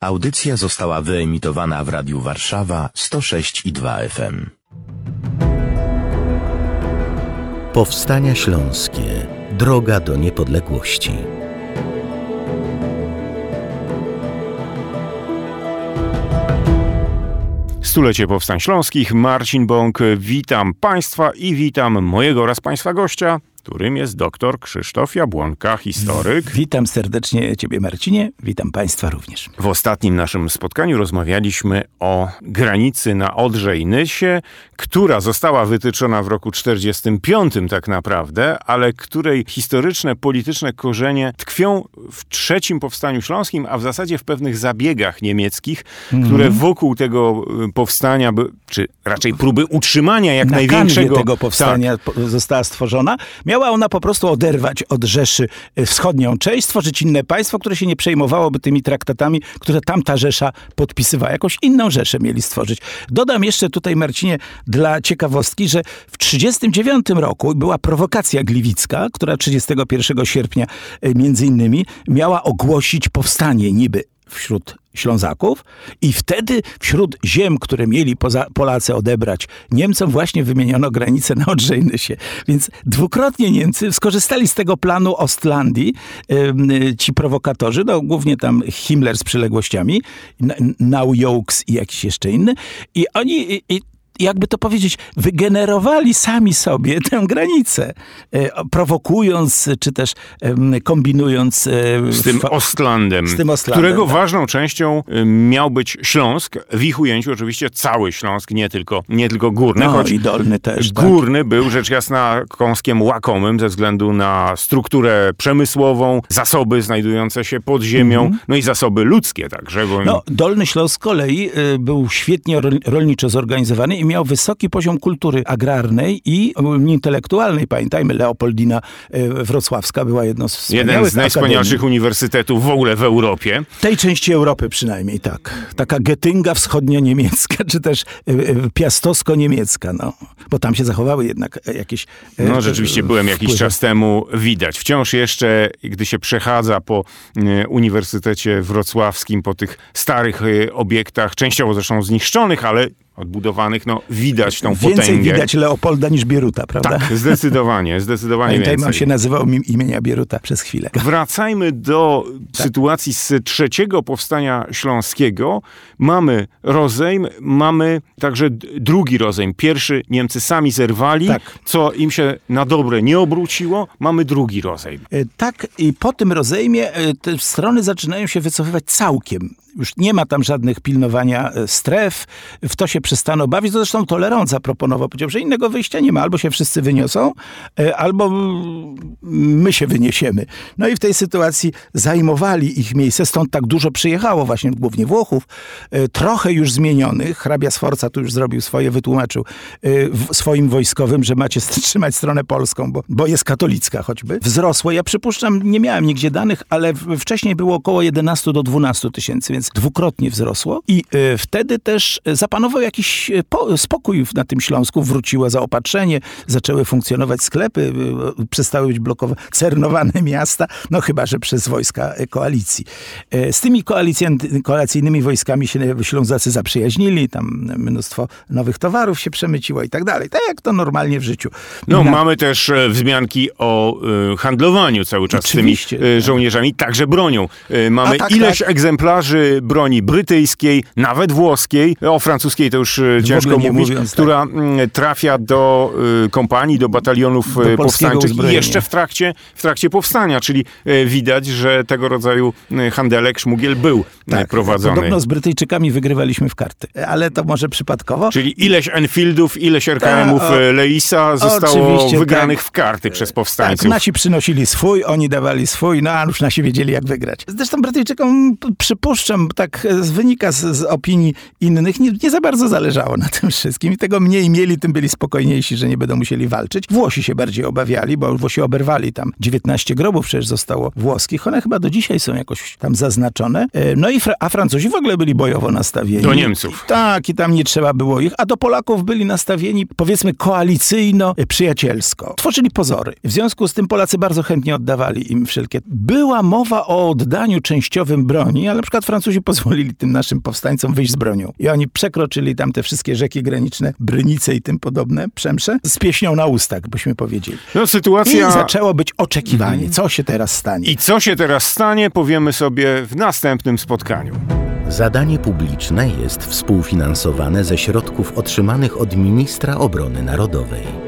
Audycja została wyemitowana w Radiu Warszawa 106 i 2 FM. Powstania Śląskie. Droga do niepodległości. Stulecie Powstań Śląskich, Marcin Bąk, witam Państwa i witam mojego oraz Państwa gościa, którym jest dr Krzysztof Jabłonka, historyk. Witam serdecznie Ciebie, Marcinie. Witam Państwa również. W ostatnim naszym spotkaniu rozmawialiśmy o granicy na Odrze i Nysie, która została wytyczona w roku 45 tak naprawdę, ale której historyczne, polityczne korzenie tkwią w trzecim powstaniu śląskim, a w zasadzie w pewnych zabiegach niemieckich, mm które wokół tego y, powstania, czy raczej próby utrzymania jak na największego... tego powstania tak. została stworzona. Miała ona po prostu oderwać od Rzeszy y, wschodnią część, stworzyć inne państwo, które się nie przejmowałoby tymi traktatami, które tamta Rzesza podpisywała. Jakąś inną Rzeszę mieli stworzyć. Dodam jeszcze tutaj, Marcinie, dla ciekawostki, że w 1939 roku była prowokacja gliwicka, która 31 sierpnia y, między innymi miała ogłosić powstanie niby wśród Ślązaków i wtedy wśród ziem, które mieli Polacy odebrać Niemcom właśnie wymieniono granicę na Odrzejnysie. Więc dwukrotnie Niemcy skorzystali z tego planu Ostlandii, ci prowokatorzy, no głównie tam Himmler z przyległościami, Naujokes i jakiś jeszcze inny i oni i, jakby to powiedzieć, wygenerowali sami sobie tę granicę, e, prowokując, czy też kombinując... E, z tym Ostlandem, z tym Ostlandem którego tak. ważną częścią miał być Śląsk, w ich ujęciu oczywiście cały Śląsk, nie tylko, nie tylko górny, no, choć i dolny też. Górny tak. był rzecz jasna kąskiem łakomym ze względu na strukturę przemysłową, zasoby znajdujące się pod ziemią, mm -hmm. no i zasoby ludzkie także. Bo... No, Dolny Śląsk z kolei był świetnie rolniczo zorganizowany i miał wysoki poziom kultury agrarnej i intelektualnej. Pamiętajmy, Leopoldina e, Wrocławska była jedną z Jeden z najwspanialszych uniwersytetów w ogóle w Europie. Tej części Europy przynajmniej, tak. Taka Getynga wschodnio-niemiecka, czy też e, e, piastowsko-niemiecka, no. Bo tam się zachowały jednak jakieś No rzeczywiście byłem wpływy. jakiś czas temu, widać. Wciąż jeszcze, gdy się przechadza po Uniwersytecie Wrocławskim, po tych starych obiektach, częściowo zresztą zniszczonych, ale odbudowanych, no widać tą Więcej potęgę. widać Leopolda niż Bieruta, prawda? Tak, zdecydowanie, zdecydowanie Pamiętajmy, więcej. on się nazywał imienia Bieruta przez chwilę. Wracajmy do tak. sytuacji z trzeciego powstania śląskiego. Mamy rozejm, mamy także drugi rozejm. Pierwszy Niemcy sami zerwali, tak. co im się na dobre nie obróciło. Mamy drugi rozejm. Tak, i po tym rozejmie te strony zaczynają się wycofywać całkiem już nie ma tam żadnych pilnowania stref, w to się przestano bawić. To zresztą Tolerant zaproponował, powiedział, że innego wyjścia nie ma. Albo się wszyscy wyniosą, albo my się wyniesiemy. No i w tej sytuacji zajmowali ich miejsce, stąd tak dużo przyjechało właśnie głównie Włochów, trochę już zmienionych. Hrabia Sforza tu już zrobił swoje, wytłumaczył swoim wojskowym, że macie trzymać stronę polską, bo, bo jest katolicka choćby. Wzrosło, ja przypuszczam, nie miałem nigdzie danych, ale wcześniej było około 11 do 12 tysięcy, więc dwukrotnie wzrosło i y, wtedy też zapanował jakiś po, spokój na tym Śląsku, wróciło zaopatrzenie, zaczęły funkcjonować sklepy, y, przestały być blokowane, cernowane miasta, no chyba, że przez wojska koalicji. Y, z tymi koalicyjnymi wojskami się Ślązacy zaprzyjaźnili, tam mnóstwo nowych towarów się przemyciło i tak dalej, tak jak to normalnie w życiu. No na... mamy też wzmianki o handlowaniu cały czas Oczywiście, z tymi y, żołnierzami, także bronią. Mamy tak, ileś tak. egzemplarzy broni brytyjskiej, nawet włoskiej, o francuskiej to już ciężko mówić, mówiąc, która tak. trafia do y, kompanii, do batalionów do powstańczych i jeszcze w trakcie, w trakcie powstania, czyli y, widać, że tego rodzaju handelek, szmugiel był tak, prowadzony. Podobno z Brytyjczykami wygrywaliśmy w karty, ale to może przypadkowo. Czyli ileś Enfieldów, ileś RKM-ów Ta, o, Leisa zostało oczywiście, wygranych tak. w karty przez powstańców. Tak, nasi przynosili swój, oni dawali swój, no a już nasi wiedzieli jak wygrać. Zresztą Brytyjczykom przypuszczam, tak wynika z, z opinii innych, nie, nie, za bardzo zależało na tym wszystkim. I tego mniej mieli, tym byli spokojniejsi, że nie będą musieli walczyć. Włosi się bardziej obawiali, bo Włosi oberwali tam 19 grobów przecież zostało włoskich. One chyba do dzisiaj są jakoś tam zaznaczone. No i a Francuzi w ogóle byli bojowo nastawieni. Do Niemców. Tak, i tam nie trzeba było ich. A do Polaków byli nastawieni, powiedzmy, koalicyjno-przyjacielsko. Tworzyli pozory. W związku z tym Polacy bardzo chętnie oddawali im wszelkie. Była mowa o oddaniu częściowym broni, ale na przykład Francuzi Francuzi pozwolili tym naszym powstańcom wyjść z bronią. I oni przekroczyli tam te wszystkie rzeki graniczne, Brynice i tym podobne, Przemsze, z pieśnią na ustach, byśmy powiedzieli. No, I sytuacja... zaczęło być oczekiwanie, co się teraz stanie. I co się teraz stanie, powiemy sobie w następnym spotkaniu. Zadanie publiczne jest współfinansowane ze środków otrzymanych od ministra obrony narodowej.